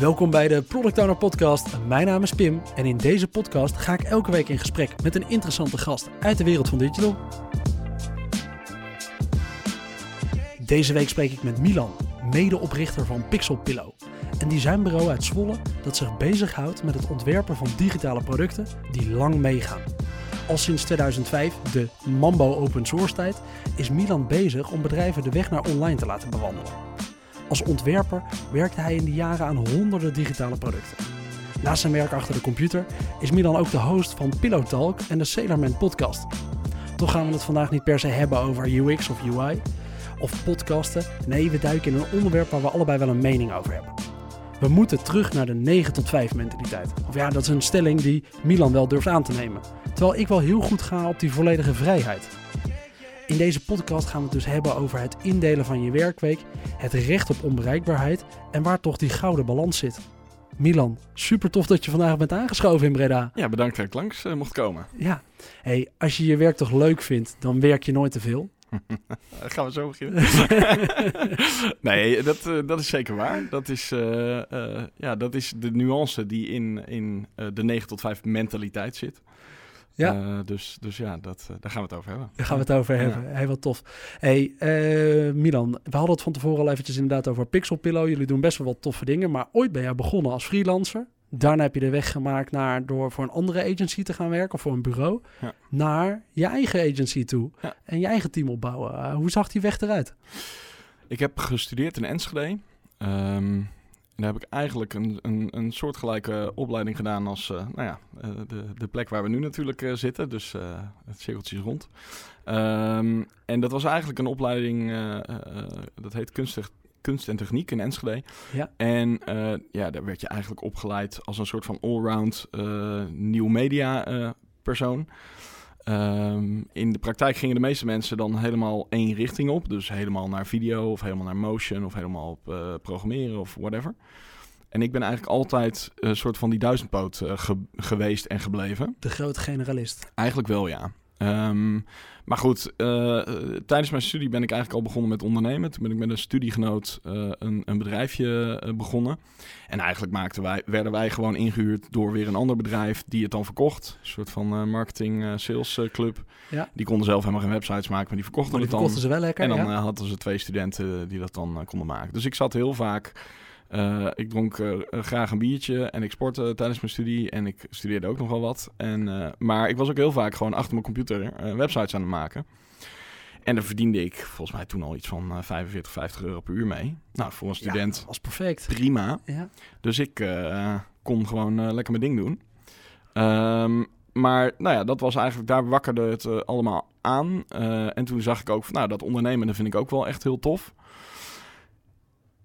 Welkom bij de Product Owner Podcast. Mijn naam is Pim en in deze podcast ga ik elke week in gesprek met een interessante gast uit de wereld van digital. Deze week spreek ik met Milan, medeoprichter van Pixel Pillow, een designbureau uit Zwolle dat zich bezighoudt met het ontwerpen van digitale producten die lang meegaan. Al sinds 2005, de Mambo open source tijd, is Milan bezig om bedrijven de weg naar online te laten bewandelen. Als ontwerper werkte hij in die jaren aan honderden digitale producten. Naast zijn werk achter de computer is Milan ook de host van Pillow Talk en de Sailorman podcast. Toch gaan we het vandaag niet per se hebben over UX of UI of podcasten. Nee, we duiken in een onderwerp waar we allebei wel een mening over hebben. We moeten terug naar de 9 tot 5 mentaliteit. Of ja, dat is een stelling die Milan wel durft aan te nemen. Terwijl ik wel heel goed ga op die volledige vrijheid. In deze podcast gaan we het dus hebben over het indelen van je werkweek, het recht op onbereikbaarheid en waar toch die gouden balans zit. Milan, super tof dat je vandaag bent aangeschoven in Breda. Ja, bedankt dat ik langs uh, mocht komen. Ja, hey, als je je werk toch leuk vindt, dan werk je nooit te veel. Gaan we zo beginnen? nee, dat, uh, dat is zeker waar. Dat is, uh, ja, dat is de nuance die in, in de 9 tot 5 mentaliteit zit. Ja. dus, dus ja, dat, daar gaan we het over hebben. Daar gaan we het over hebben. Ja. Heel tof. Hey, Milan, we hadden het van tevoren al eventjes inderdaad over Pixel Pillow. Jullie doen best wel wat toffe dingen, maar ooit ben jij begonnen als freelancer. Daarna heb je de weg gemaakt naar door voor een andere agency te gaan werken of voor een bureau. Ja. Naar je eigen agency toe ja. en je eigen team opbouwen. Hoe zag die weg eruit? Ik heb gestudeerd in Enschede. Um, en daar heb ik eigenlijk een, een, een soortgelijke opleiding gedaan als uh, nou ja, uh, de, de plek waar we nu natuurlijk uh, zitten. Dus het cirkeltje is rond. Um, en dat was eigenlijk een opleiding, dat heet kunstig kunst en techniek in Enschede. Ja. En ja, daar werd je eigenlijk opgeleid als een soort van allround nieuw media persoon. Um, in de praktijk gingen de meeste mensen dan helemaal één richting op. Dus helemaal naar video of helemaal naar motion of helemaal op programmeren of whatever. En ik ben eigenlijk altijd een soort van die duizendpoot ge geweest en gebleven. De grote generalist. Eigenlijk wel, ja. Um, maar goed, uh, tijdens mijn studie ben ik eigenlijk al begonnen met ondernemen. Toen ben ik met een studiegenoot uh, een, een, bedrijfje uh, begonnen. En eigenlijk maakten wij, werden wij gewoon ingehuurd door weer een ander bedrijf die het dan verkocht. Een soort van marketing sales club. Ja. Die konden zelf helemaal geen websites maken, maar die verkochten maar die het dan. verkochten ze wel lekker, En dan ja. hadden ze twee studenten die dat dan konden maken. Dus ik zat heel vaak uh, ik dronk uh, graag een biertje en ik sportte tijdens mijn studie en ik studeerde ook nog wel wat. En, uh, maar ik was ook heel vaak gewoon achter mijn computer websites aan het maken. En daar verdiende ik volgens mij toen al iets van 45, 50 euro per uur mee. Nou, voor een student ja, was perfect. Prima. Ja. Dus ik kon gewoon lekker mijn ding doen. Um, maar nou ja, dat was eigenlijk, daar wakkerde het allemaal aan. en toen zag ik ook, van, nou, dat ondernemen dat vind ik ook wel echt heel tof.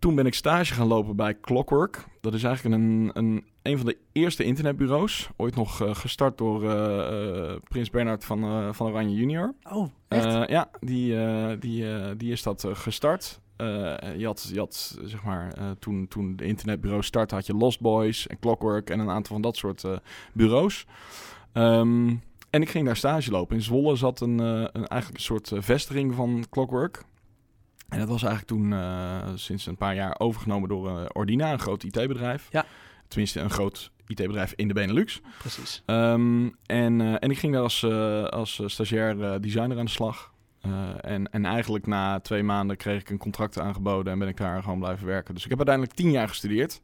Toen ben ik stage gaan lopen bij Clockwork. Dat is eigenlijk een, een, een van de eerste internetbureaus. Ooit nog uh, gestart door uh, uh, Prins Bernhard van, van Oranje Junior. Oh, echt? ja, die, die, die is dat gestart. je had, je had zeg maar, toen, toen de internetbureau startte, had je Lost Boys en Clockwork en een aantal van dat soort bureaus. Um, en ik ging daar stage lopen. In Zwolle zat een, een eigenlijk een soort vestiging van Clockwork. En dat was eigenlijk toen uh, sinds een paar jaar overgenomen door uh, Ordina, een groot IT-bedrijf. Ja. Tenminste, een groot IT-bedrijf in de Benelux. Precies. Um, en, uh, en ik ging daar als, als stagiair designer aan de slag. en, en eigenlijk na twee maanden kreeg ik een contract aangeboden en ben ik daar gewoon blijven werken. Dus ik heb uiteindelijk tien jaar gestudeerd.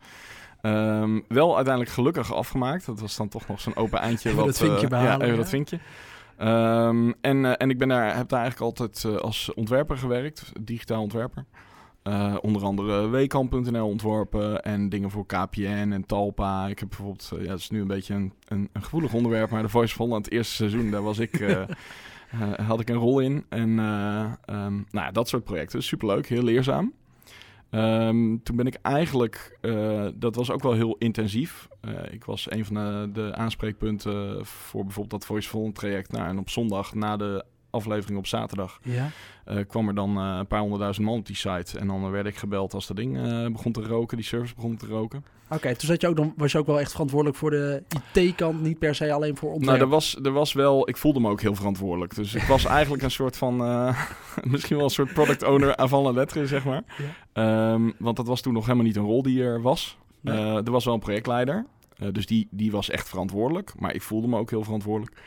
Um, wel uiteindelijk gelukkig afgemaakt. Dat was dan toch nog zo'n open eindje. Even wat, dat vinkje behalen. Ja, even ja. dat vinkje. Um, en, uh, en ik ben daar, heb daar eigenlijk altijd uh, als ontwerper gewerkt, digitaal ontwerper. Uh, onder andere Weekamp.nl ontworpen en dingen voor KPN en Talpa. Ik heb bijvoorbeeld, ja, dat is nu een beetje een, een, een, gevoelig onderwerp, maar de Voice Holland, het eerste seizoen, daar was ik, had ik een rol in. En um, nou ja, dat soort projecten, superleuk, heel leerzaam. Um, toen ben ik eigenlijk, uh, dat was ook wel heel intensief. Uh, ik was een van de, aanspreekpunten voor bijvoorbeeld dat Voice traject. Nou, en op zondag na de aflevering op zaterdag ja. uh, kwam er dan een paar honderdduizend man op die site. En dan werd ik gebeld als dat ding begon te roken, die service begon te roken. Oké, okay, toen zat je ook dan, was je ook wel echt verantwoordelijk voor de IT-kant, niet per se alleen voor ontwerp? Nou, er was, er was wel, ik voelde me ook heel verantwoordelijk. Dus ik was eigenlijk een soort van, misschien wel een soort product owner avant la lettre, zeg maar. Ja. Um, want dat was toen nog helemaal niet een rol die er was. Nee. Eh, er was wel een projectleider. eh, dus die, die was echt verantwoordelijk. Maar ik voelde me ook heel verantwoordelijk.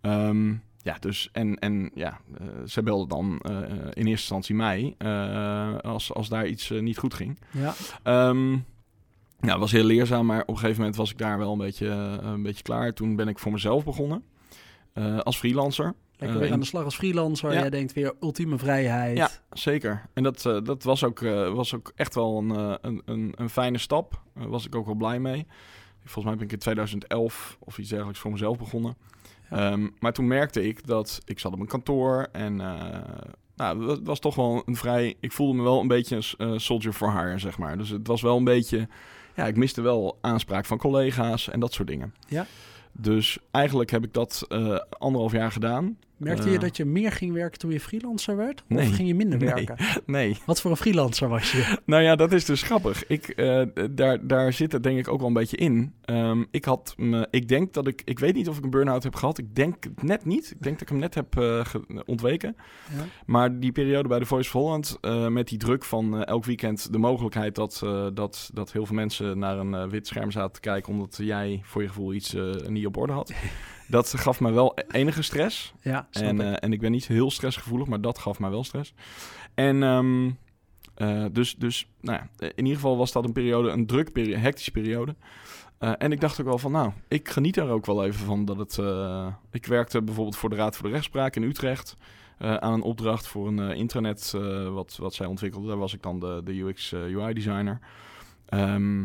Ehm, ja, dus en, en ja, eh, ze belde dan eh, in eerste instantie mij eh, als, als daar iets eh, niet goed ging. Ja. Ehm nou, het was heel leerzaam, maar op een gegeven moment was ik daar wel een beetje, eh, een beetje klaar. Toen ben ik voor mezelf begonnen eh, als freelancer. Lekker Eh, weer aan de slag als freelancer. Ja. Jij denkt weer ultieme vrijheid. Ja, zeker. En dat, eh, dat was, ook, eh, was ook echt wel een, eh, een, een, een fijne stap. Daar was ik ook wel blij mee. Volgens mij ben ik in 2011 of iets dergelijks voor mezelf begonnen. Ja. Ehm, maar toen merkte ik dat ik zat op een kantoor en eh, nou, het was toch wel een vrij... Ik voelde me wel een beetje een eh, soldier for hire, zeg maar. Dus het was wel een beetje... Ja, ik miste wel aanspraak van collega's en dat soort dingen. Ja. Dus eigenlijk heb ik dat eh, anderhalf jaar gedaan. Merkte je Eh. dat je meer ging werken toen je freelancer werd? Nee. Of ging je minder werken? Nee, Wat voor een freelancer was je? Nou ja, dat is dus grappig. Ik, eh, daar, daar zit het denk ik ook wel een beetje in. Ehm, ik had me, ik denk dat ik, ik weet niet of ik een burn-out heb gehad. Ik denk het net niet. Ik denk dat ik hem net heb eh, ontweken. Ja. Maar die periode bij de Voice of Holland, met die druk van elk weekend de mogelijkheid dat, dat, dat heel veel mensen naar een wit scherm zaten te kijken omdat jij voor je gevoel iets niet op orde had. dat gaf mij wel enige stress. Ja, En, ik. eh, en ik ben niet heel stressgevoelig, maar dat gaf mij wel stress. En ehm, eh, dus, dus nou ja, in ieder geval was dat een periode, een druk periode, hectische periode. Eh, en ik dacht ook wel van, nou, ik geniet er ook wel even van dat het... eh, ik werkte bijvoorbeeld voor de Raad voor de Rechtspraak in Utrecht... eh, aan een opdracht voor een eh, intranet eh, wat, wat zij ontwikkelde. Daar was ik dan de, de UX eh, UI designer. Ehm,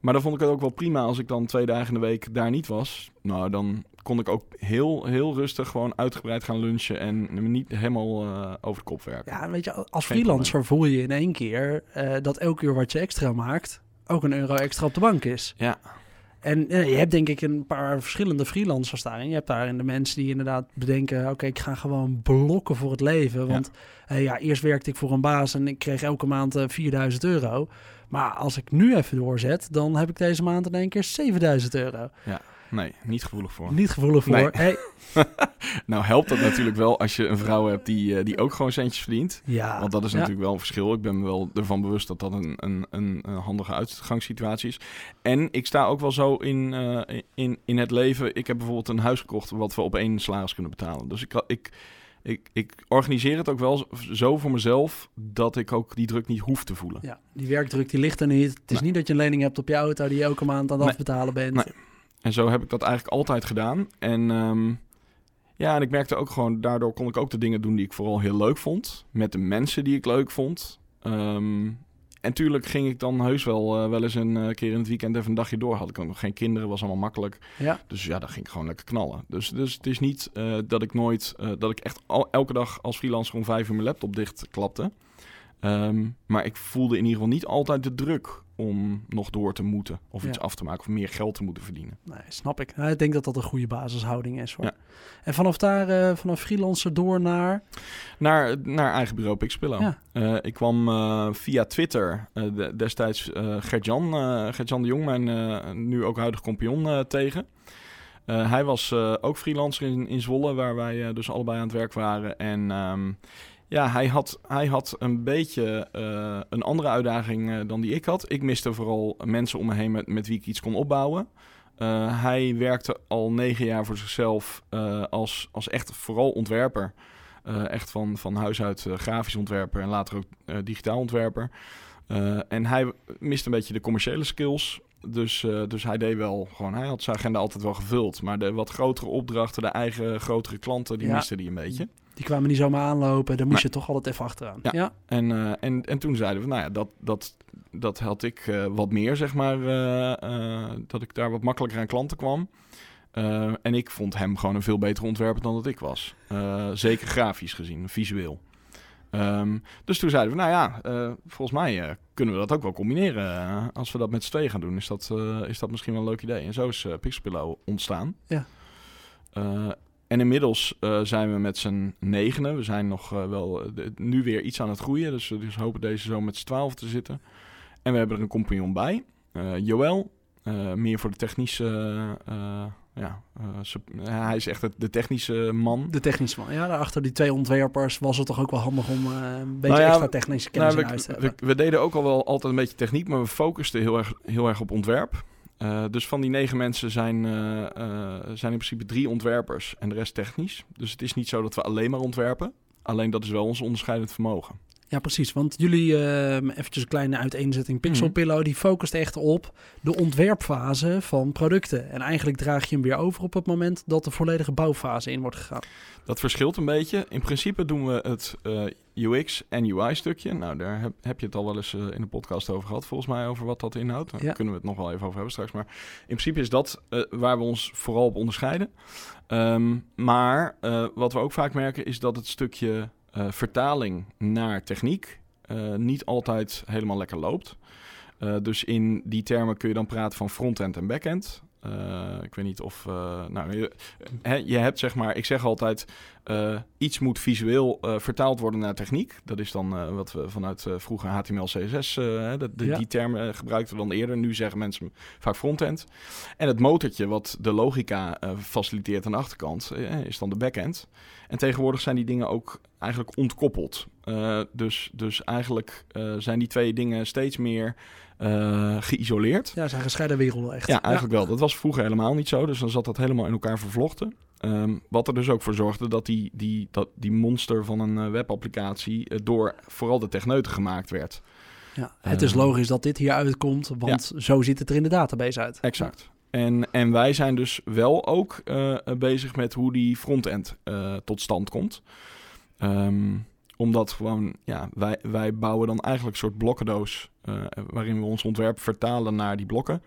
maar dan vond ik het ook wel prima als ik dan twee dagen in de week daar niet was. Nou, dan kon ik ook heel, heel rustig gewoon uitgebreid gaan lunchen en me niet helemaal eh, over de kop werken. ja, weet je, als Geen freelancer voel je in één keer eh, dat elk uur wat je extra maakt ook een euro extra op de bank is. Ja. En eh, je hebt denk ik een paar verschillende freelancers daarin. Je hebt daarin de mensen die inderdaad bedenken... oké, ik ga gewoon blokken voor het leven. Want eh, ja, eerst werkte ik voor een baas en ik kreeg elke maand eh, 4000 euro. Maar als ik nu even doorzet, dan heb ik deze maand in één keer 7000 euro. Nee, niet gevoelig voor. Niet gevoelig voor. Nee. Hey, Nou helpt dat natuurlijk wel als je een vrouw hebt die, eh, die ook gewoon centjes verdient. ja, Want dat is ja. natuurlijk wel een verschil. Ik ben me wel ervan bewust dat dat een, een, een, handige uitgangssituatie is. En ik sta ook wel zo in, eh, in, in het leven. Ik heb bijvoorbeeld een huis gekocht wat we op één salaris kunnen betalen. Dus ik, ik, ik, ik organiseer het ook wel zo voor mezelf dat ik ook die druk niet hoef te voelen. Ja, die werkdruk die ligt er niet. Het is Nee. niet dat je een lening hebt op je auto die je elke maand aan het Nee. afbetalen bent. Nee. En zo heb ik dat eigenlijk altijd gedaan. En ehm, ja, en ik merkte ook gewoon, daardoor kon ik ook de dingen doen die ik vooral heel leuk vond. Met de mensen die ik leuk vond. Ehm, en tuurlijk ging ik dan heus wel, eh, wel eens een eh, keer in het weekend even een dagje door. Had ik ook nog geen kinderen, was allemaal makkelijk. Ja. Dus ja, dan ging ik gewoon lekker knallen. Dus, dus het is niet eh, dat ik nooit, dat ik echt al, elke dag als freelancer om vijf uur mijn laptop dicht klapte. Ehm, maar ik voelde in ieder geval niet altijd de druk om nog door te moeten. Of Ja. iets af te maken of meer geld te moeten verdienen. Nee, snap ik. Nou, ik denk dat dat een goede basishouding is. Hoor. Ja. En vanaf daar, eh, vanaf freelancer door naar... Naar, naar eigen bureau Pixpillow. Ja. Eh, ik kwam eh, via Twitter de- destijds Gert-Jan, Gert-Jan de Jong, mijn nu ook huidig compagnon, eh, tegen. Hij was ook freelancer in, in Zwolle, waar wij dus allebei aan het werk waren. En ehm, ja, hij had, hij had een beetje eh, een andere uitdaging eh, dan die ik had. Ik miste vooral mensen om me heen met, met wie ik iets kon opbouwen. Eh, hij werkte al negen jaar voor zichzelf als, als echt vooral ontwerper. Echt van, van huis uit grafisch ontwerper en later ook digitaal ontwerper. En hij miste een beetje de commerciële skills. Dus, dus hij deed wel gewoon, hij had zijn agenda altijd wel gevuld. Maar de wat grotere opdrachten, de eigen grotere klanten, die Ja. miste hij een beetje. Die kwamen niet zomaar aanlopen. Daar moest Nee. je toch altijd even achteraan. Ja. ja. En, eh, en, en toen zeiden we, nou ja, dat, dat, dat had ik eh, wat meer, zeg maar, eh, dat ik daar wat makkelijker aan klanten kwam. En ik vond hem gewoon een veel betere ontwerper dan dat ik was. Zeker grafisch gezien, visueel. Ehm, dus toen zeiden we, nou ja, volgens mij kunnen we dat ook wel combineren. Als we dat met z'n tweeën gaan doen, is dat, is dat misschien wel een leuk idee. En zo is Pixelpillow ontstaan. Ja. En inmiddels eh, zijn we met z'n negenen. We zijn nog eh, wel eh, de- nu weer iets aan het groeien. Dus we dus hopen deze zo met z'n twaalf te zitten. En we hebben er een compagnon bij. Joël. meer voor de technische ja, hij is echt de technische man. De technische man. Ja, daarachter die twee ontwerpers was het toch ook wel handig om een beetje Nou ja, extra technische kennis Nou, in huis te we, hebben. we, we deden ook al wel altijd een beetje techniek, maar we focusten heel erg, heel erg op ontwerp. Eh, dus van die negen mensen zijn, eh, zijn in principe drie ontwerpers en de rest technisch. Dus het is niet zo dat we alleen maar ontwerpen. Alleen dat is wel ons onderscheidend vermogen. Ja, precies. Want jullie, eh eventjes een kleine uiteenzetting. Pixel Mhm. Pillow, die focust echt op de ontwerpfase van producten. En eigenlijk draag je hem weer over op het moment dat de volledige bouwfase in wordt gegaan. Dat verschilt een beetje. In principe doen we het eh, UX en UI stukje. Nou, daar heb, heb je het al wel eens eh, in de podcast over gehad, volgens mij, over wat dat inhoudt. Daar Ja. kunnen we het nog wel even over hebben straks. Maar in principe is dat eh, waar we ons vooral op onderscheiden. Ehm, maar wat we ook vaak merken is dat het stukje eh, vertaling naar techniek eh, niet altijd helemaal lekker loopt. Eh, dus in die termen kun je dan praten van frontend en backend. Eh, ik weet niet of. eh, nou, je, je hebt zeg maar, ik zeg altijd, eh, iets moet visueel vertaald worden naar techniek. Dat is dan wat we vanuit vroeger HTML, CSS, de, Ja. die termen gebruikten we dan eerder. Nu zeggen mensen vaak frontend. En het motortje wat de logica faciliteert aan de achterkant, is dan de backend. En tegenwoordig zijn die dingen ook eigenlijk ontkoppeld. Dus, dus eigenlijk zijn die twee dingen steeds meer eh, geïsoleerd. Ja, zijn gescheiden werelden echt. Ja, eigenlijk wel. Dat was vroeger helemaal niet zo. Dus dan zat dat helemaal in elkaar vervlochten. Ehm, wat er dus ook voor zorgde dat die, die, dat die monster van een eh, webapplicatie eh, door vooral de techneuten gemaakt werd. Ja, het is Eh, logisch dat dit hier uitkomt, want zo ziet het er in de database uit. Exact. En, en wij zijn dus wel ook bezig met hoe die frontend eh, tot stand komt. Ehm, omdat gewoon, ja, wij, wij bouwen dan eigenlijk een soort blokkendoos eh, waarin we ons ontwerp vertalen naar die blokken.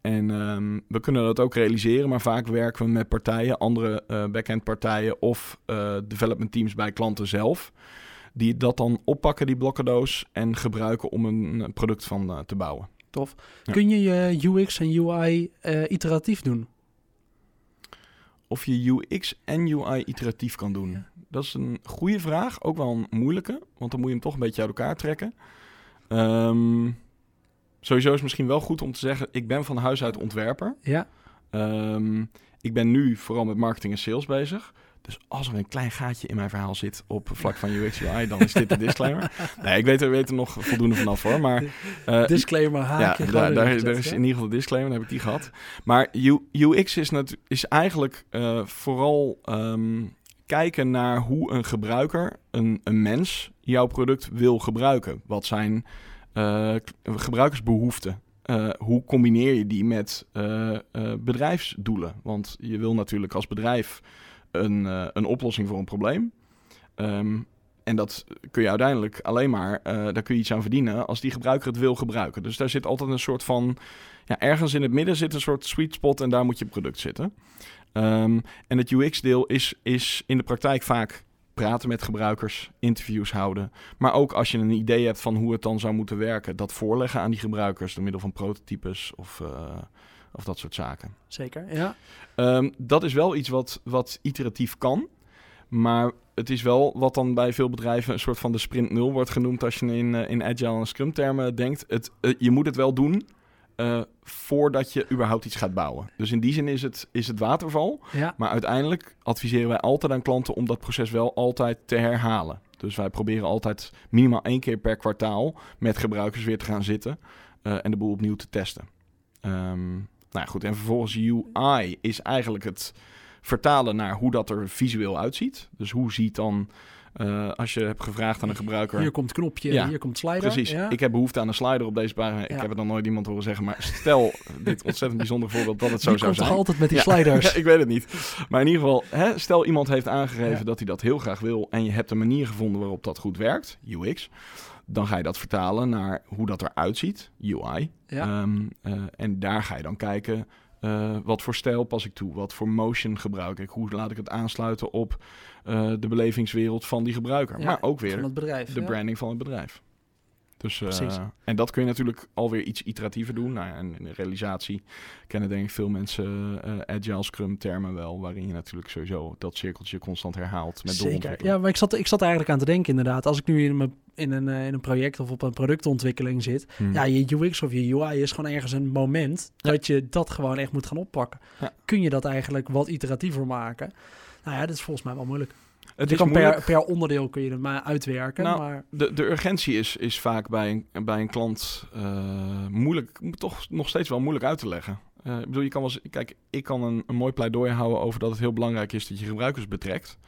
En ehm, we kunnen dat ook realiseren, maar vaak werken we met partijen, andere eh backend partijen of eh, development teams bij klanten zelf. Die dat dan oppakken, die blokkendoos, en gebruiken om een, product van te bouwen. Tof. Ja. Kun je je UX en UI iteratief doen? Of je UX en UI iteratief kan doen. Ja. Dat is een goede vraag, ook wel een moeilijke, want dan moet je hem toch een beetje uit elkaar trekken. Ehm, sowieso is het misschien wel goed om te zeggen, ik ben van huis uit ontwerper. Ja. Ehm, ik ben nu vooral met marketing en sales bezig. Dus als er een klein gaatje in mijn verhaal zit op vlak van UX UI, dan is dit de disclaimer. Nee, ik weet er, weet er nog voldoende vanaf hoor. Maar eh, Disclaimer ja, haakje. gewoon daar, daar, is ja? in ieder geval de disclaimer, dan heb ik die gehad. Maar UX is, is eigenlijk eh, vooral ehm, kijken naar hoe een gebruiker, een, een mens, jouw product wil gebruiken. Wat zijn k- gebruikersbehoeften? Eh, hoe combineer je die met bedrijfsdoelen? Want je wil natuurlijk als bedrijf een, eh, een oplossing voor een probleem. Ehm, en dat kun je uiteindelijk alleen maar, eh, daar kun je iets aan verdienen als die gebruiker het wil gebruiken. Dus daar zit altijd een soort van, ja, ergens in het midden zit een soort sweet spot en daar moet je product zitten. Ehm, en het UX-deel is, is in de praktijk vaak praten met gebruikers, interviews houden. Maar ook als je een idee hebt van hoe het dan zou moeten werken, dat voorleggen aan die gebruikers door middel van prototypes of, eh, of dat soort zaken. Zeker, ja. Ehm, dat is wel iets wat, wat iteratief kan. Maar het is wel wat dan bij veel bedrijven een soort van de sprint nul wordt genoemd als je in, eh, in agile en scrum termen denkt. Het, eh, je moet het wel doen eh, voordat je überhaupt iets gaat bouwen. Dus in die zin is het, is het waterval. ja. Maar uiteindelijk adviseren wij altijd aan klanten om dat proces wel altijd te herhalen. Dus wij proberen altijd minimaal één keer per kwartaal met gebruikers weer te gaan zitten en de boel opnieuw te testen. Ehm, nou goed, en vervolgens UI is eigenlijk het vertalen naar hoe dat er visueel uitziet. Dus hoe ziet dan, eh, als je hebt gevraagd aan een gebruiker... Hier komt knopje, Ja, hier komt slider. Precies. Ja. Ik heb behoefte aan een slider op deze pagina. Ik Ja. heb het nog nooit iemand horen zeggen. Maar stel, dit ontzettend bijzonder voorbeeld, dat het zo Die zou zijn. altijd met die sliders. Ik weet het niet. Maar in ieder geval, hè, stel iemand heeft aangegeven dat hij dat heel graag wil. En je hebt een manier gevonden waarop dat goed werkt, UX. Dan ga je dat vertalen naar hoe dat eruit ziet, UI. Ja. Ehm, eh, en daar ga je dan kijken, eh, wat voor stijl pas ik toe? Wat voor motion gebruik ik? Hoe laat ik het aansluiten op eh, de belevingswereld van die gebruiker? Ja, maar ook weer het bedrijf. de ja. branding van het bedrijf. Dus, eh, en dat kun je natuurlijk alweer iets iteratiever doen. Nou ja, en in de realisatie kennen denk ik veel mensen eh, agile scrum termen wel, waarin je natuurlijk sowieso dat cirkeltje constant herhaalt met Zeker. Ja, maar ik zat, ik zat eigenlijk aan te denken inderdaad. Als ik nu in mijn in een, eh, in een project of op een productontwikkeling zit. Hmm. Ja, je UX of je UI is gewoon ergens een moment Ja. dat je dat gewoon echt moet gaan oppakken. Ja. Kun je dat eigenlijk wat iteratiever maken? Nou ja, dat is volgens mij wel moeilijk. Het je is kan per, per onderdeel kun je het maar uitwerken, Nou, maar De, de urgentie is, is vaak bij een, bij een klant eh, moeilijk, toch nog steeds wel moeilijk uit te leggen. Eh, ik bedoel, je kan wel eens, kijk, ik kan een, een mooi pleidooi houden over dat het heel belangrijk is dat je gebruikers betrekt.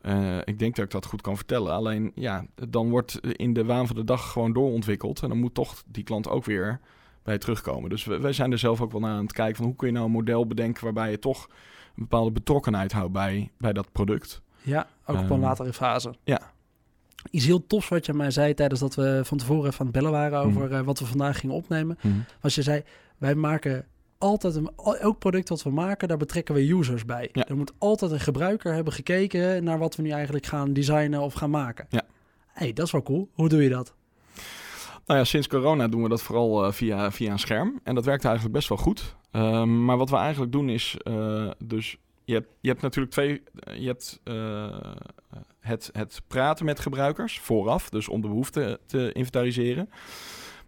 Eh, ik denk dat ik dat goed kan vertellen. Alleen, ja, dan wordt in de waan van de dag gewoon doorontwikkeld. En dan moet toch die klant ook weer bij terugkomen. Dus we- wij zijn er zelf ook wel naar aan het kijken van hoe kun je nou een model bedenken waarbij je toch een bepaalde betrokkenheid houdt bij, bij dat product. Ja, ook op een Ehm, latere fase. ja. Iets heel tofs wat je mij zei tijdens dat we van tevoren even aan het bellen waren over Mhm. eh, wat we vandaag gingen opnemen. Was je zei, wij maken altijd een, elk product wat we maken, daar betrekken we users bij. Ja. Er moet altijd een gebruiker hebben gekeken naar wat we nu eigenlijk gaan designen of gaan maken. Ja. hey, dat is wel cool. Hoe doe je dat? Nou ja, sinds corona doen we dat vooral eh, via, via een scherm. En dat werkt eigenlijk best wel goed. Ehm, maar wat we eigenlijk doen is, eh, dus je hebt, je hebt natuurlijk twee, je hebt eh, het, het praten met gebruikers vooraf, dus om de behoeften te inventariseren.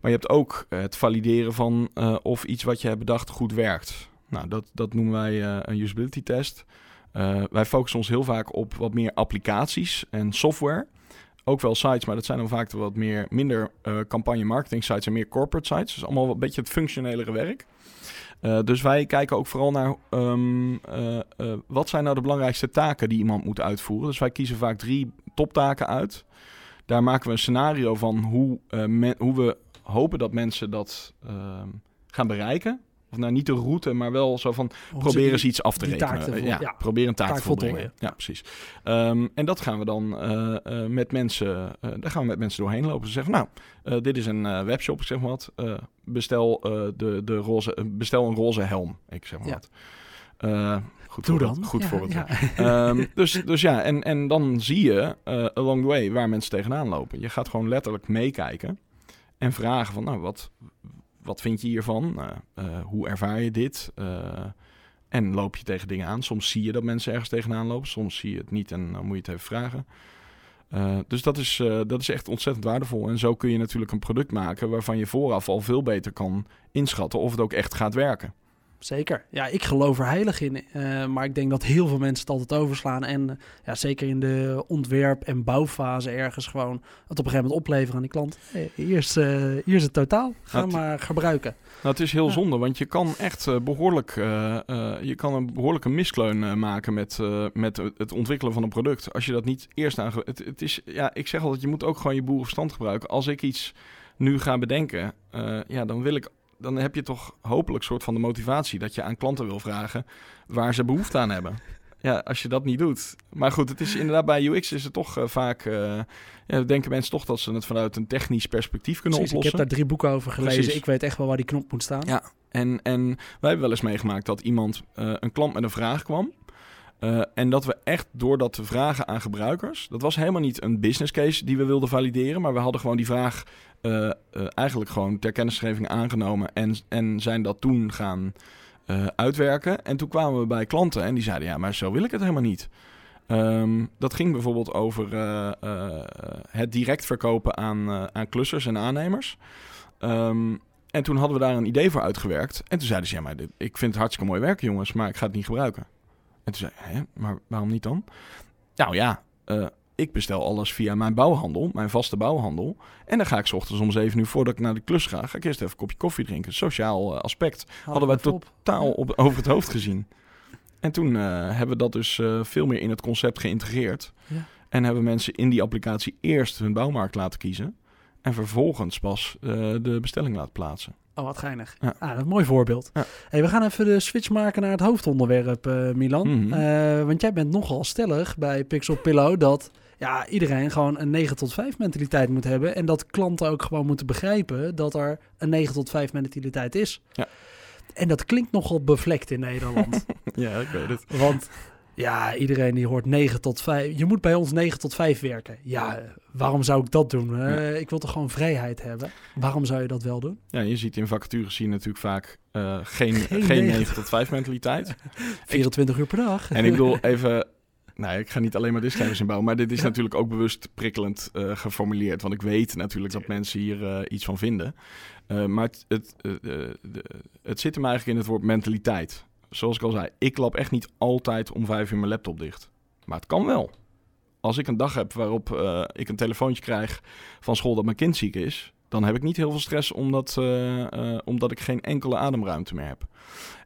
Maar je hebt ook het valideren van eh, of iets wat je hebt bedacht goed werkt. Nou, dat, dat noemen wij eh, een usability test. Eh, wij focussen ons heel vaak op wat meer applicaties en software ook wel sites, maar dat zijn dan vaak wat meer, minder eh, campagne marketing sites en meer corporate sites. Dus allemaal een beetje het functionelere werk. Eh, dus wij kijken ook vooral naar ehm, eh, eh, wat zijn nou de belangrijkste taken die iemand moet uitvoeren. Dus wij kiezen vaak drie toptaken uit. Daar maken we een scenario van hoe, hoe we hopen dat mensen dat ehm, gaan bereiken. Of nou niet de route, maar wel zo van proberen eens iets af te rekenen. ja, ja. probeer een taak, Taak te volbrengen. voltooien. Ja, precies. Ehm, en dat gaan we dan eh, eh, met mensen, eh, daar gaan we met mensen doorheen lopen. Ze zeggen, nou, dit is een webshop, ik zeg maar wat. Bestel, de, de roze, bestel een roze helm, ik zeg maar Ja. wat. Goed Doe voor dan. Goed Ja, voor het. ja. Ehm, dus, dus ja, en, en dan zie je along the way waar mensen tegenaan lopen. Je gaat gewoon letterlijk meekijken en vragen van, nou, wat, wat vind je hiervan? Eh, eh, hoe ervaar je dit? Eh, en loop je tegen dingen aan? Soms zie je dat mensen ergens tegenaan lopen, soms zie je het niet en dan moet je het even vragen. Eh, dus dat is, dat is echt ontzettend waardevol. En zo kun je natuurlijk een product maken waarvan je vooraf al veel beter kan inschatten of het ook echt gaat werken. Zeker. Ja, ik geloof er heilig in. eh, maar ik denk dat heel veel mensen het altijd overslaan. En eh, ja, zeker in de ontwerp- en bouwfase ergens gewoon het op een gegeven moment opleveren aan die klant. Hey, hier, is, eh, hier is het totaal. Ga Nou, maar gebruiken. Nou, het is heel Ja. zonde, want je kan echt eh, behoorlijk, eh, eh, je kan een behoorlijke miskleun eh, maken met, eh, met het ontwikkelen van een product. Als je dat niet eerst aan. Het, het is, ja, ik zeg altijd, je moet ook gewoon je boerenverstand gebruiken. Als ik iets nu ga bedenken, eh, ja, dan wil ik. Dan heb je toch hopelijk soort van de motivatie dat je aan klanten wil vragen waar ze behoefte aan hebben. Ja, als je dat niet doet. Maar goed, het is inderdaad bij UX is het toch eh, vaak. eh, ja, denken mensen toch dat ze het vanuit een technisch perspectief kunnen Precies, ik oplossen. heb daar drie boeken over gelezen. Precies. Ik weet echt wel waar die knop moet staan. Ja, en, en wij hebben wel eens meegemaakt dat iemand, eh, een klant met een vraag kwam. En dat we echt door dat te vragen aan gebruikers, dat was helemaal niet een business case die we wilden valideren, maar we hadden gewoon die vraag eh, eh, eigenlijk gewoon ter kennisgeving aangenomen en, en zijn dat toen gaan eh, uitwerken. En toen kwamen we bij klanten en die zeiden, ja, maar zo wil ik het helemaal niet. Ehm, dat ging bijvoorbeeld over het direct verkopen aan, aan klussers en aannemers. Ehm, en toen hadden we daar een idee voor uitgewerkt. En toen zeiden ze, ja, maar ik vind het hartstikke mooi werk, jongens, maar ik ga het niet gebruiken. En toen zei hè, maar waarom niet dan? Nou ja, ik bestel alles via mijn bouwhandel, mijn vaste bouwhandel. En dan ga ik 's ochtends om zeven uur voordat ik naar de klus ga, ga ik eerst even een kopje koffie drinken. Sociaal eh, aspect hadden wij op. totaal op, over het hoofd gezien. En toen eh, hebben we dat dus eh, veel meer in het concept geïntegreerd. Ja. En hebben mensen in die applicatie eerst hun bouwmarkt laten kiezen. En vervolgens pas de bestelling laten plaatsen. Oh, wat geinig. Ja. Ah, dat is een mooi voorbeeld. Ja. Hey, we gaan even de switch maken naar het hoofdonderwerp, Milan. Mhm. Want jij bent nogal stellig bij Pixel Pillow dat ja, iedereen gewoon een 9 tot 5 mentaliteit moet hebben. En dat klanten ook gewoon moeten begrijpen dat er een 9 tot 5 mentaliteit is. Ja. En dat klinkt nogal bevlekt in Nederland. ja, ik weet het. Want ja, iedereen die hoort 9 tot 5. Je moet bij ons 9 tot 5 werken. Ja, waarom zou ik dat doen? Ik wil toch gewoon vrijheid hebben? Waarom zou je dat wel doen? Ja, je ziet in vacatures zie je natuurlijk vaak eh, geen, Geen geen negen. 9 tot 5 mentaliteit. 24 uur per dag. En ik bedoel even, nou, ik ga niet alleen maar disclaimers inbouwen, maar dit is natuurlijk ook bewust prikkelend uh, geformuleerd. Want ik weet natuurlijk dat mensen hier uh, iets van vinden. Uh, maar het, het, het zit hem eigenlijk in het woord mentaliteit. Zoals ik al zei, ik klap echt niet altijd om vijf uur mijn laptop dicht. Maar het kan wel. Als ik een dag heb waarop ik een telefoontje krijg van school dat mijn kind ziek is, dan heb ik niet heel veel stress omdat, omdat ik geen enkele ademruimte meer heb.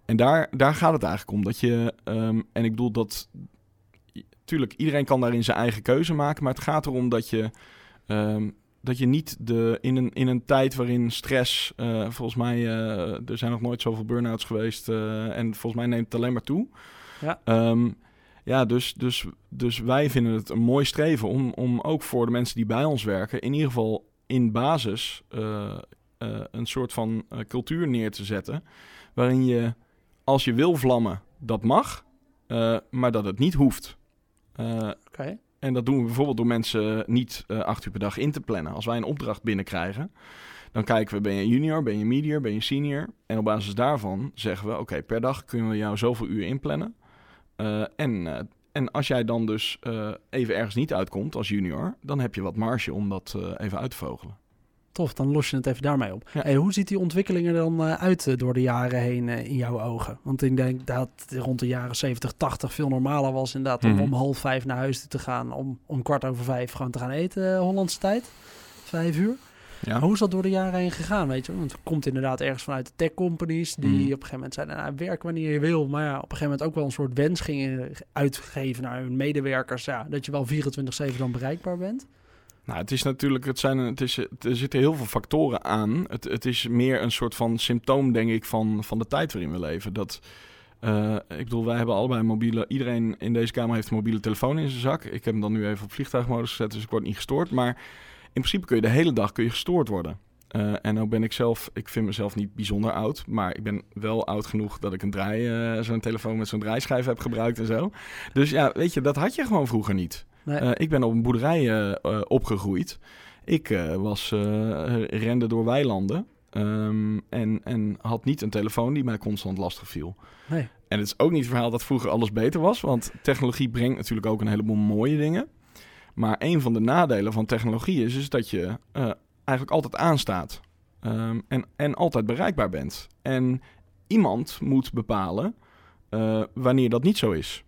En daar, daar gaat het eigenlijk om. Dat je, um, en ik bedoel dat. Tuurlijk, iedereen kan daarin zijn eigen keuze maken. Maar het gaat erom dat je. Um, dat je niet de, in, een, in een tijd waarin stress. Uh, volgens mij. Uh, er zijn nog nooit zoveel burn-outs geweest. Uh, en volgens mij neemt het alleen maar toe. Ja. Um, ja, dus, dus, dus wij vinden het een mooi streven om, om ook voor de mensen die bij ons werken. in ieder geval in basis. een soort van cultuur neer te zetten. waarin je als je wil vlammen, dat mag, maar dat het niet hoeft. Okay. En dat doen we bijvoorbeeld door mensen niet uh, acht uur per dag in te plannen. Als wij een opdracht binnenkrijgen, dan kijken we, ben je junior, ben je medior, ben je senior? En op basis daarvan zeggen we, oké, okay, per dag kunnen we jou zoveel uur inplannen. en, en als jij dan dus even ergens niet uitkomt als junior, dan heb je wat marge om dat even uit te vogelen tof, dan los je het even daarmee op. Hey, hoe ziet die ontwikkeling er dan uh, uit uh, door de jaren heen uh, in jouw ogen? Want ik denk dat rond de jaren 70, 80 veel normaler was inderdaad mm -hmm. om om half vijf naar huis te gaan, om, om kwart over vijf gewoon te gaan eten, Hollandse tijd, vijf uur. Ja. hoe is dat door de jaren heen gegaan, weet je? Want het komt inderdaad ergens vanuit de tech companies die mm. op een gegeven moment zeiden, nou, werk wanneer je wil. Maar ja, op een gegeven moment ook wel een soort wens gingen uitgeven naar hun medewerkers, ja, dat je wel 24-7 dan bereikbaar bent. Nou, het is natuurlijk, het zijn, het is, er zitten heel veel factoren aan. Het, het is meer een soort van symptoom, denk ik, van, van de tijd waarin we leven. Dat, uh, ik bedoel, wij hebben allebei mobiele, iedereen in deze kamer heeft een mobiele telefoon in zijn zak. Ik heb hem dan nu even op vliegtuigmodus gezet, dus ik word niet gestoord. Maar in principe kun je de hele dag kun je gestoord worden. Uh, en nou ben ik zelf, ik vind mezelf niet bijzonder oud, maar ik ben wel oud genoeg dat ik een draai, uh, zo'n telefoon met zo'n draaischijf heb gebruikt en zo. Dus ja, weet je, dat had je gewoon vroeger niet. Nee. Uh, ik ben op een boerderij uh, opgegroeid. Ik was rende door weilanden. Um, en, en had niet een telefoon die mij constant lastig viel. Nee. En het is ook niet het verhaal dat vroeger alles beter was. Want technologie brengt natuurlijk ook een heleboel mooie dingen. Maar een van de nadelen van technologie is, is dat je eigenlijk altijd aanstaat. Um, en, en altijd bereikbaar bent. En iemand moet bepalen wanneer dat niet zo is.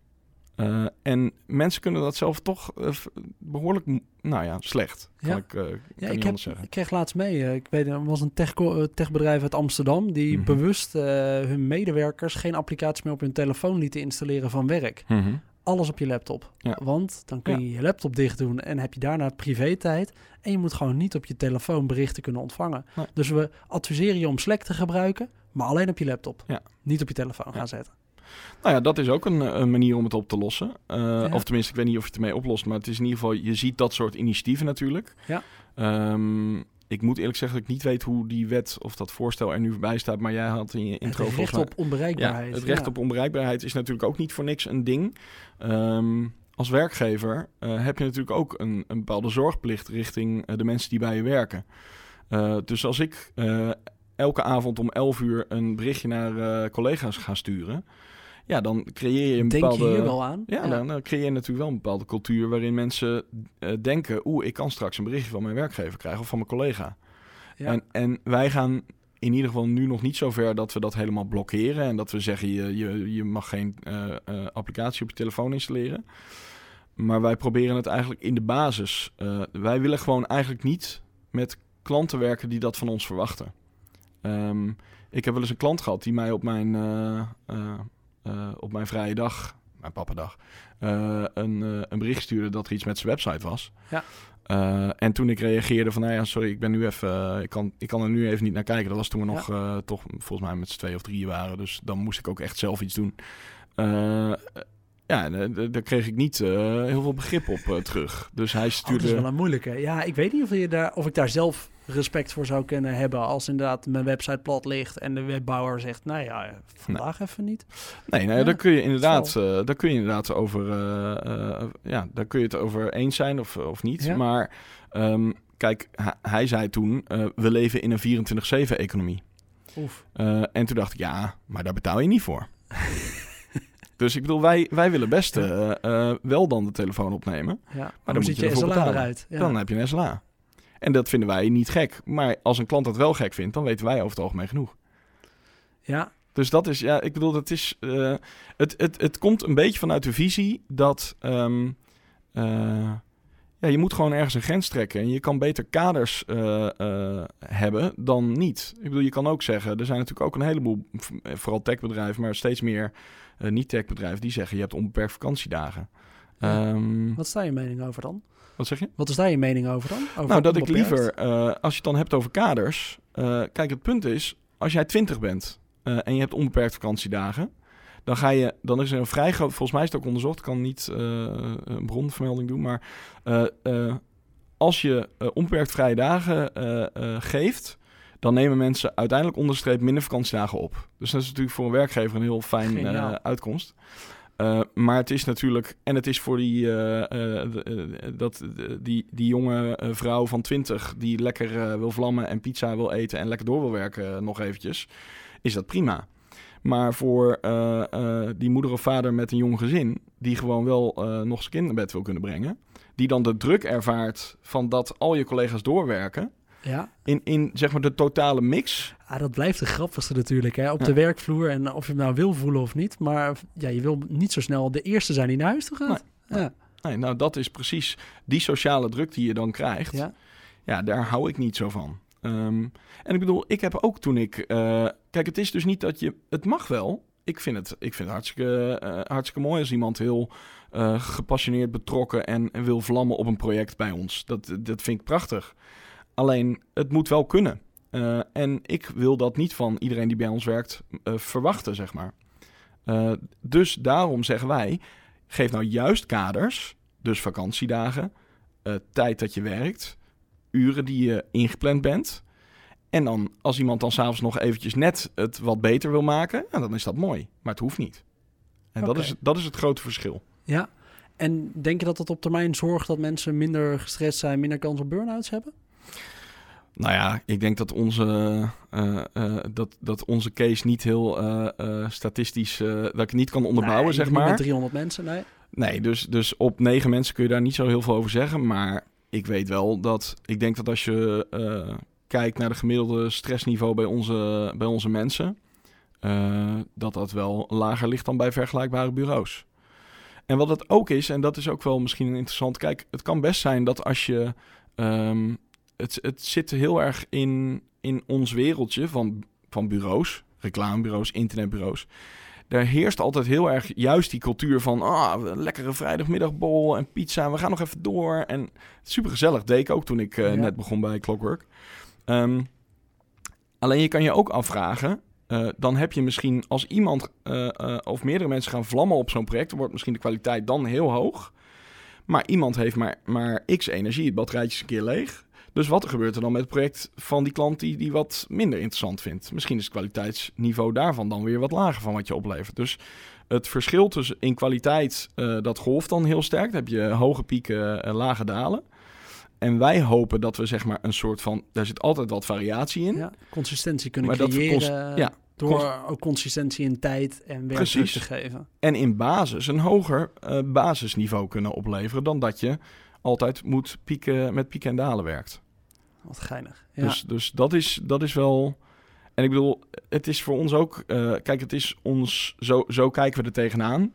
Uh, en mensen kunnen dat zelf toch uh, behoorlijk, nou ja, slecht. Kan ja. ik, uh, ja, ik, heb, zeggen. ik kreeg laatst mee. ik weet, er was een tech, techbedrijf uit Amsterdam die mm -hmm. bewust hun medewerkers geen applicaties meer op hun telefoon lieten installeren van werk. Mm -hmm. Alles op je laptop. Ja. Want dan kun je je laptop dicht doen en heb je daarna privé-tijd. En je moet gewoon niet op je telefoon berichten kunnen ontvangen. Nee. Dus we adviseren je om Slack te gebruiken, maar alleen op je laptop. Ja. Niet op je telefoon gaan zetten. Nou ja, dat is ook een, een, manier om het op te lossen. Uh, ja. Of tenminste, ik weet niet of je het ermee oplost, maar het is in ieder geval, je ziet dat soort initiatieven natuurlijk. Ja. Um, ik moet eerlijk zeggen dat ik niet weet hoe die wet of dat voorstel er nu voorbij staat, maar jij had in je intro Het recht op onbereikbaarheid. Ja, het recht ja. op onbereikbaarheid is natuurlijk ook niet voor niks een ding. Um, als werkgever uh, heb je natuurlijk ook een, een bepaalde zorgplicht richting uh, de mensen die bij je werken. Uh, dus als ik elke avond om 11 uur een berichtje naar collega's ga sturen, ja, dan creëer je een Denk bepaalde. je hier wel aan? Ja, Dan, dan creëer je natuurlijk wel een bepaalde cultuur waarin mensen uh, denken: oeh, ik kan straks een berichtje van mijn werkgever krijgen of van mijn collega. Ja. En, en wij gaan in ieder geval nu nog niet zo ver dat we dat helemaal blokkeren en dat we zeggen: je, je, je mag geen uh, uh, applicatie op je telefoon installeren. Maar wij proberen het eigenlijk in de basis. wij willen gewoon eigenlijk niet met klanten werken die dat van ons verwachten. Um, ik heb wel eens een klant gehad die mij op mijn uh, op mijn vrije dag, mijn pappadag, uh, een, uh, een bericht stuurde dat er iets met zijn website was. Ja. en toen ik reageerde van, nou ja, sorry, ik ben nu even, ik kan, ik kan er nu even niet naar kijken. Dat was toen we nog toch volgens mij met z'n twee of drie waren. Dus dan moest ik ook echt zelf iets doen. ja, daar kreeg ik niet heel veel begrip op terug. Dus hij stuurde... Oh, dat is wel een moeilijke. Ja, ik weet niet of, je daar, of ik daar zelf respect voor zou kunnen hebben als inderdaad mijn website plat ligt en de webbouwer zegt, nou ja, vandaag nee. even niet. Nee, nee ja, daar kun je inderdaad, uh, daar kun je inderdaad over, uh, uh, ja, daar kun je het over eens zijn of, of niet. Ja. Maar um, kijk, hij zei toen, we leven in een 24/7 economie. Oef. en toen dacht ik, ja, maar daar betaal je niet voor. Dus ik bedoel, wij, wij willen best eh, eh, wel dan de telefoon opnemen. Ja, maar dan dan moet zit je je SLA betalen. eruit. Ja. Dan heb je een SLA. En dat vinden wij niet gek. Maar als een klant dat wel gek vindt, dan weten wij over het algemeen genoeg. ja, Dus dat is, ja, ik bedoel, dat is. eh, het, het, het komt een beetje vanuit de visie dat. ehm, eh, ja, je moet gewoon ergens een grens trekken. En je kan beter kaders eh, hebben dan niet. Ik bedoel, je kan ook zeggen. Er zijn natuurlijk ook een heleboel, vooral techbedrijven, maar steeds meer niet-techbedrijven die zeggen: je hebt onbeperkt vakantiedagen. Ja. Ehm, wat is daar je mening over dan? Wat zeg je? Wat is daar je mening over dan? Over Nou, dat ik liever, eh, als je het dan hebt over kaders. eh, kijk, het punt is, als jij 20 bent eh, en je hebt onbeperkt vakantiedagen. Dan, ga je, dan is er een vrij groot, volgens mij is het ook onderzocht, ik kan niet een bronvermelding doen, maar als je onbeperkt vrije dagen geeft, dan nemen mensen uiteindelijk onderstreep minder vakantiedagen op. Dus dat is natuurlijk voor een werkgever een heel fijn uitkomst. Eh, maar het is natuurlijk, en het is voor die, eh, eh, dat, die, die jonge vrouw van 20 die lekker wil vlammen en pizza wil eten en lekker door wil werken nog eventjes, is dat prima. Maar voor die moeder of vader met een jong gezin, die gewoon wel nog zijn kind naar bed wil kunnen brengen, die dan de druk ervaart van dat al je collega's doorwerken, Ja, in, in zeg maar de totale mix. Ah, dat blijft de grappigste natuurlijk, hè? op Ja. de werkvloer. En of je hem nou wil voelen of niet. Maar ja, je wil niet zo snel de eerste zijn die naar huis toe gaat. Ja, Nee, nou, dat is precies die sociale druk die je dan krijgt. ja. Ja, daar hou ik niet zo van. Ehm, en ik bedoel, ik heb ook toen ik... eh, kijk, het is dus niet dat je... Het mag wel. Ik vind het, ik vind het hartstikke, eh, hartstikke mooi als iemand heel eh, gepassioneerd betrokken... En, en wil vlammen op een project bij ons. Dat, dat vind ik prachtig. Alleen, het moet wel kunnen. Eh, en ik wil dat niet van iedereen die bij ons werkt eh, verwachten, zeg maar. Eh, dus daarom zeggen wij... Geef nou juist kaders, dus vakantiedagen... tijd dat je werkt uren die je ingepland bent. En dan, als iemand dan s'avonds nog eventjes net het wat beter wil maken, dan is dat mooi. Maar het hoeft niet. En dat, is, dat is het grote verschil. ja. En denk je dat dat op termijn zorgt dat mensen minder gestrest zijn, minder kans op burn-outs hebben? Nou ja, ik denk dat onze, eh, eh, dat, dat onze case niet heel eh, eh, statistisch, eh, dat ik niet kan onderbouwen, Nee, zeg maar. Met 300 mensen, nee. Nee, dus, dus op negen mensen kun je daar niet zo heel veel over zeggen. Maar ik weet wel dat, ik denk dat als je eh, kijkt naar de gemiddelde stressniveau bij onze, bij onze mensen, eh, dat dat wel lager ligt dan bij vergelijkbare bureaus. En wat het ook is, en dat is ook wel misschien interessant, kijk, het kan best zijn dat als je, ehm, het, het zit heel erg in, in ons wereldje van, van bureaus, reclamebureaus, internetbureaus. Daar heerst altijd heel erg juist die cultuur van ah, een lekkere vrijdagmiddagbol en pizza. We gaan nog even door. En super gezellig deed ik ook toen ik eh, Ja. net begon bij Clockwork. Ehm, alleen je kan je ook afvragen. eh, dan heb je misschien als iemand eh, of meerdere mensen gaan vlammen op zo'n project, dan wordt misschien de kwaliteit dan heel hoog. Maar iemand heeft maar, maar x energie, het batterijtje is een keer leeg. Dus wat gebeurt er dan met het project van die klant die, die wat minder interessant vindt? Misschien is het kwaliteitsniveau daarvan dan weer wat lager van wat je oplevert. Dus het verschil tussen in kwaliteit, eh, dat golft dan heel sterk. Dan heb je hoge pieken, eh, lage dalen. En wij hopen dat we zeg maar een soort van, daar zit altijd wat variatie in. Ja, consistentie kunnen Maar creëren ja, door ook consistentie in tijd en werk te geven. En in basis een hoger eh, basisniveau kunnen opleveren dan dat je altijd moet pieken, met pieken en dalen werkt. Wat geinig. Ja. Dus, dus dat, is, dat is wel. En ik bedoel, het is voor ons ook. eh, kijk, het is ons. Zo, zo kijken we er tegenaan.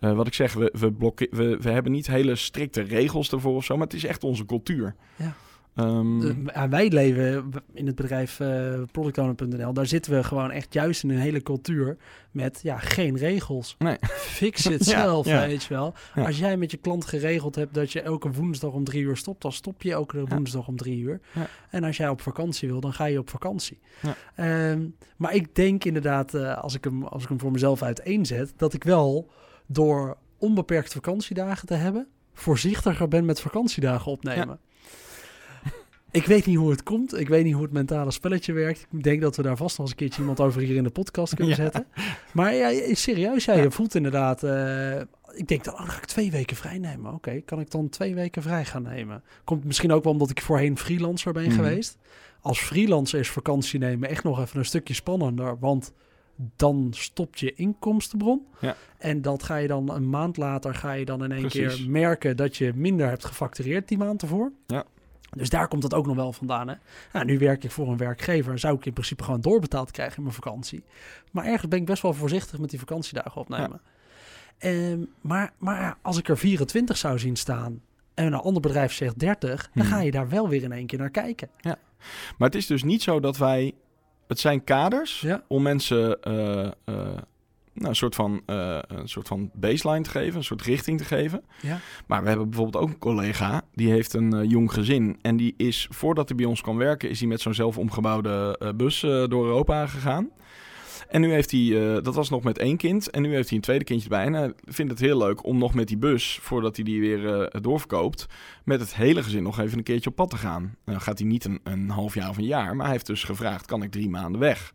Eh, wat ik zeg, we, we, blokke- we, we hebben niet hele strikte regels ervoor of zo, maar het is echt onze cultuur. Ja. Ehm, Eh, wij leven in het bedrijf eh productowner.nl. Daar zitten we gewoon echt juist in een hele cultuur met ja, geen regels. Nee. Fix het Ja, zelf, ja. weet je wel. Ja. Als jij met je klant geregeld hebt dat je elke woensdag om drie uur stopt, dan stop je elke woensdag om drie uur. En als jij op vakantie wil, dan ga je op vakantie. Ehm, maar ik denk inderdaad, eh, als, ik hem, als ik hem voor mezelf uiteenzet, dat ik wel door onbeperkt vakantiedagen te hebben, voorzichtiger ben met vakantiedagen opnemen. Ik weet niet hoe het komt. Ik weet niet hoe het mentale spelletje werkt. Ik denk dat we daar vast nog eens een keertje iemand over hier in de podcast kunnen Ja. zetten. Maar ja, serieus, ja, Ja. je voelt inderdaad... eh, ik denk dan, oh, dan ga ik twee weken vrij nemen. Oké, kan ik dan twee weken vrij gaan nemen? Komt misschien ook wel omdat ik voorheen freelancer ben Mhm. geweest. Als freelancer is vakantie nemen echt nog even een stukje spannender. Want dan stopt je inkomstenbron. Ja. En dat ga je dan een maand later ga je dan in één Precies. keer merken dat je minder hebt gefactureerd die maand ervoor. Ja. Dus daar komt het ook nog wel vandaan. Hè? Nou, nu werk ik voor een werkgever. Zou ik in principe gewoon doorbetaald krijgen in mijn vakantie. Maar ergens ben ik best wel voorzichtig met die vakantiedagen opnemen. Ehm, maar, maar als ik er 24 zou zien staan en een ander bedrijf zegt 30, dan Hmm. ga je daar wel weer in één keer naar kijken. Maar het is dus niet zo dat wij... Het zijn kaders Ja. om mensen eh, eh, nou, een, soort van, eh, een soort van baseline te geven, een soort richting te geven. Ja. Maar we hebben bijvoorbeeld ook een collega, die heeft een eh, jong gezin. En die is, voordat hij bij ons kwam werken, is hij met zo'n zelf omgebouwde eh, bus door Europa gegaan. En nu heeft hij, dat was nog met één kind, en nu heeft hij een tweede kindje erbij. En hij vindt het heel leuk om nog met die bus, voordat hij die weer doorverkoopt, met het hele gezin nog even een keertje op pad te gaan. Dan gaat hij niet een, een half jaar of een jaar, maar hij heeft dus gevraagd, kan ik drie maanden weg?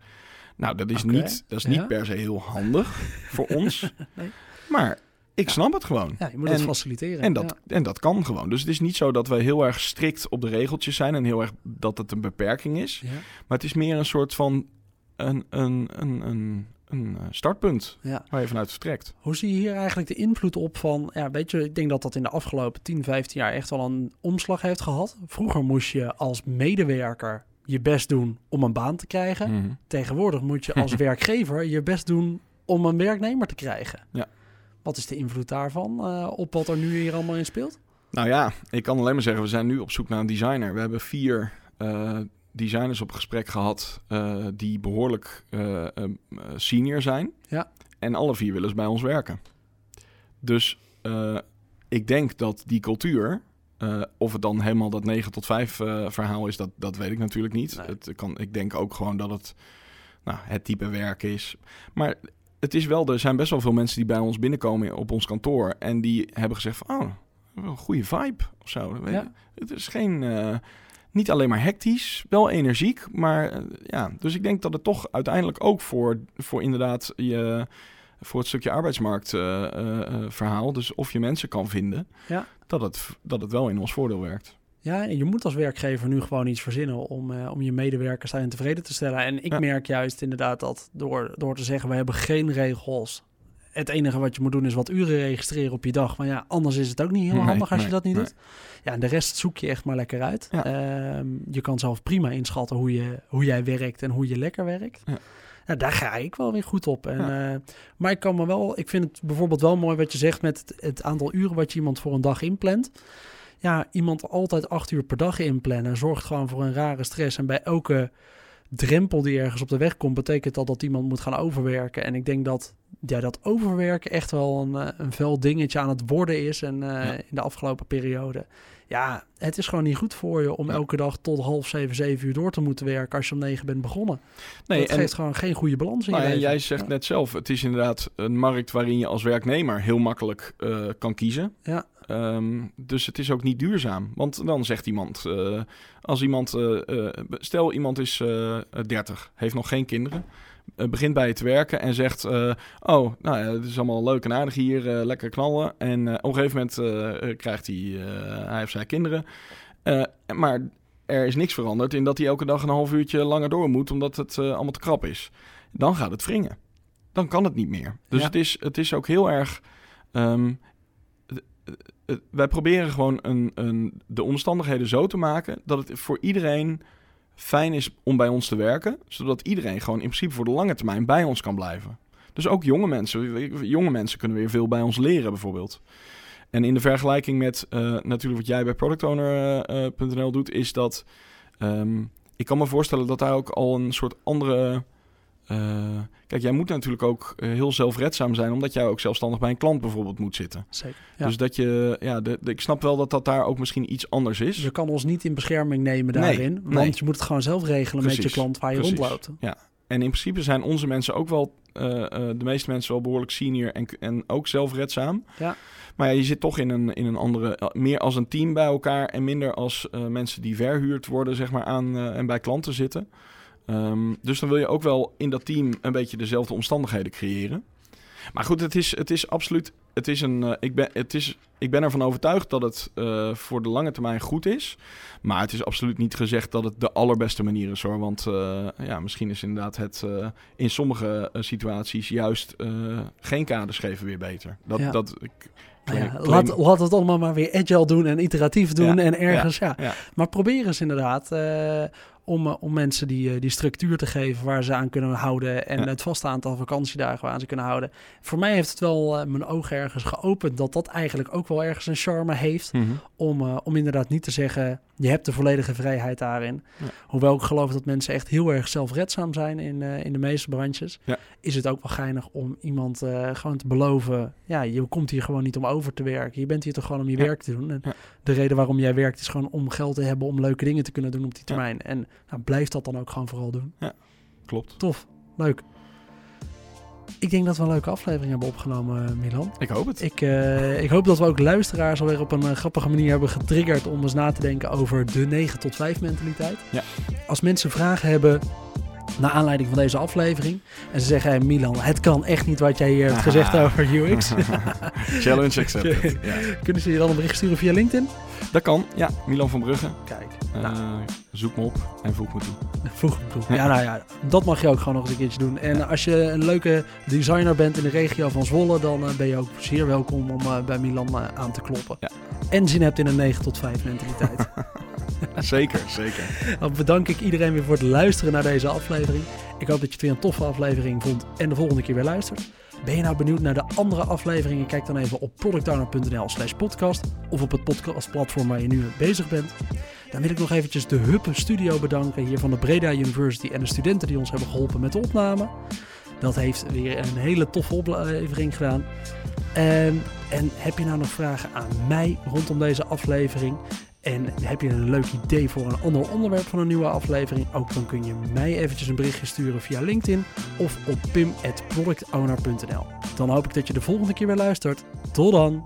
Nou, dat is, niet, dat is ja. niet per se heel handig voor ons. Nee. Maar ik snap het gewoon. Ja, je moet het En- faciliteren. En dat, en dat kan gewoon. Dus het is niet zo dat we heel erg strikt op de regeltjes zijn en heel erg dat het een beperking is. Ja. Maar het is meer een soort van een, een, een, een, een eh, startpunt Ja. waar je vanuit vertrekt. Hoe zie je hier eigenlijk de invloed op van... Ja, weet je, ik denk dat dat in de afgelopen 10, 15 jaar echt wel een omslag heeft gehad. Vroeger moest je als medewerker je best doen om een baan te krijgen. Mhm. Tegenwoordig moet je als werkgever je best doen om een werknemer te krijgen. Ja. Wat is de invloed daarvan eh, op wat er nu hier allemaal in speelt? Nou ja, ik kan alleen maar zeggen, we zijn nu op zoek naar een designer. We hebben vier eh, designers op gesprek gehad eh, die behoorlijk eh, eh, senior zijn. Ja. En alle vier willen ze bij ons werken. Dus ik denk dat die cultuur, eh, of het dan helemaal dat 9 tot 5 eh, verhaal is, dat, dat weet ik natuurlijk niet. Nee. Het kan, ik denk ook gewoon dat het nou, het type werk is. Maar het is wel, er zijn best wel veel mensen die bij ons binnenkomen op ons kantoor. En die hebben gezegd van, oh, een goede vibe of zo. Weet Ja. je? Het is geen, eh, niet alleen maar hectisch, wel energiek. Maar ja, dus ik denk dat het toch uiteindelijk ook voor, voor inderdaad je, voor het stukje arbeidsmarktverhaal, verhaal, dus of je mensen kan vinden, Ja. dat, het, dat het wel in ons voordeel werkt. Ja, en je moet als werkgever nu gewoon iets verzinnen om, eh, om je medewerkers daarin tevreden te stellen. En ik Ja. merk juist inderdaad dat door, door te zeggen, we hebben geen regels. Het enige wat je moet doen is wat uren registreren op je dag. Maar ja, anders is het ook niet heel Nee, handig als je dat niet nee. doet. Ja, en de rest zoek je echt maar lekker uit. Ja. Ehm, je kan zelf prima inschatten hoe, je, hoe jij werkt en hoe je lekker werkt. Ja. Ja, daar ga ik wel weer goed op. En, eh, maar ik kan me wel, ik vind het bijvoorbeeld wel mooi wat je zegt met het, het aantal uren wat je iemand voor een dag inplant. Ja, iemand altijd acht uur per dag inplannen zorgt gewoon voor een rare stress. En bij elke drempel die ergens op de weg komt, betekent dat dat iemand moet gaan overwerken. En ik denk dat ja, dat overwerken echt wel een, eh, een vuil dingetje aan het worden is. En eh, Ja. in de afgelopen periode. Ja, het is gewoon niet goed voor je om Ja. elke dag tot half zeven, zeven uur door te moeten werken als je om negen bent begonnen. Nee, dat en, geeft gewoon geen goede balans in nou, je en leven. jij zegt Ja. net zelf, het is inderdaad een markt waarin je als werknemer heel makkelijk eh, kan kiezen. Ja. Ehm, dus het is ook niet duurzaam. Want dan zegt iemand, eh, als iemand, eh, stel iemand is eh 30, heeft nog geen kinderen, begint bij je te werken en zegt, eh, oh, nou ja, het is allemaal leuk en aardig hier, eh, lekker knallen. En eh, op een gegeven moment eh, eh, krijgt hij, eh, hij of zij kinderen. Eh, maar er is niks veranderd in dat hij elke dag een half uurtje langer door moet, omdat het eh, allemaal te krap is. Dan gaat het wringen. Dan kan het niet meer. Dus Ja. het, is, het is ook heel erg. ehm, wij proberen gewoon een, een, de omstandigheden zo te maken dat het voor iedereen fijn is om bij ons te werken, zodat iedereen gewoon in principe voor de lange termijn bij ons kan blijven. Dus ook jonge mensen. Jonge mensen kunnen weer veel bij ons leren, bijvoorbeeld. En in de vergelijking met eh, natuurlijk wat jij bij productowner.nl doet, is dat ehm, ik kan me voorstellen dat daar ook al een soort andere. Eh, kijk, jij moet natuurlijk ook eh, heel zelfredzaam zijn, omdat jij ook zelfstandig bij een klant bijvoorbeeld moet zitten. Zeker. Ja. Dus dat je, ja, de, de- ik snap wel dat dat daar ook misschien iets anders is. Je kan ons niet in bescherming nemen Nee, daarin. Want nee. je moet het gewoon zelf regelen met je klant waar je precies. rondloopt. En in principe zijn onze mensen ook wel, eh, de meeste mensen wel behoorlijk senior en, en ook zelfredzaam. Ja. Maar ja, je zit toch in een, in een andere, meer als een team bij elkaar en minder als mensen die verhuurd worden, zeg maar, aan en bij klanten zitten. Ehm, dus dan wil je ook wel in dat team een beetje dezelfde omstandigheden creëren. Maar goed, het is, het is absoluut. Het is een, eh, ik, ben, het is, ik ben ervan overtuigd dat het eh, voor de lange termijn goed is. Maar het is absoluut niet gezegd dat het de allerbeste manier is hoor. Want eh, ja, misschien is inderdaad het in sommige situaties juist geen kaders geven weer beter. Dat, Ja. dat, ik, ja, claim- laat, laat het allemaal maar weer agile doen en iteratief doen Ja, en ergens, ja. ja. Maar probeer eens inderdaad om, eh, om mensen die, eh, die structuur te geven waar ze aan kunnen houden en Ja. het vaste aantal vakantiedagen waar ze kunnen houden. Voor mij heeft het wel eh, mijn ogen ergens geopend dat dat eigenlijk ook wel ergens een charme heeft Mhm. om, om inderdaad niet te zeggen, je hebt de volledige vrijheid daarin. Ja. Hoewel ik geloof dat mensen echt heel erg zelfredzaam zijn in, in de meeste branches, Ja. is het ook wel geinig om iemand gewoon te beloven, ja, je komt hier gewoon niet om over te werken. Je bent hier toch gewoon om je werk te doen. En. De reden waarom jij werkt is gewoon om geld te hebben om leuke dingen te kunnen doen op die Ja. termijn. En nou, blijf dat dan ook gewoon vooral doen. Klopt. Tof, leuk. Ik denk dat we een leuke aflevering hebben opgenomen, eh, Milan. Ik hoop het. Ik, eh, ik hoop dat we ook luisteraars alweer op een eh, grappige manier hebben getriggerd om eens na te denken over de 9 tot 5 mentaliteit. Ja. Als mensen vragen hebben naar aanleiding van deze aflevering en ze zeggen, hey, Milan, het kan echt niet wat jij hier hebt gezegd over UX. Challenge accepted. ja. Kunnen ze je dan een bericht sturen via LinkedIn? Dat kan. Ja, Milan van Brugge. Kijk, Eh, nou, Zoek me op en voeg me toe. Vroeg hem toe. Ja, nou ja, dat mag je ook gewoon nog eens een keertje doen. En als je een leuke designer bent in de regio van Zwolle, dan eh, ben je ook zeer welkom om eh, bij Milan eh, aan te kloppen. Ja. En zin hebt in een 9 tot 5 mentaliteit. zeker, zeker. Dan bedank ik iedereen weer voor het luisteren naar deze aflevering. Ik hoop dat je het weer een toffe aflevering vond en de volgende keer weer luistert. Ben je nou benieuwd naar de andere afleveringen? Kijk dan even op productowner.nl slash podcast of op het podcastplatform waar je nu mee bezig bent. Dan wil ik nog eventjes de Huppe Studio bedanken hier van de Breda University en de studenten die ons hebben geholpen met de opname. Dat heeft weer een hele toffe aflevering gedaan. Ehm, en heb je nou nog vragen aan mij rondom deze aflevering? En heb je een leuk idee voor een ander onderwerp van een nieuwe aflevering? Ook dan kun je mij eventjes een berichtje sturen via LinkedIn of op pim.productowner.nl. Dan hoop ik dat je de volgende keer weer luistert. Tot dan!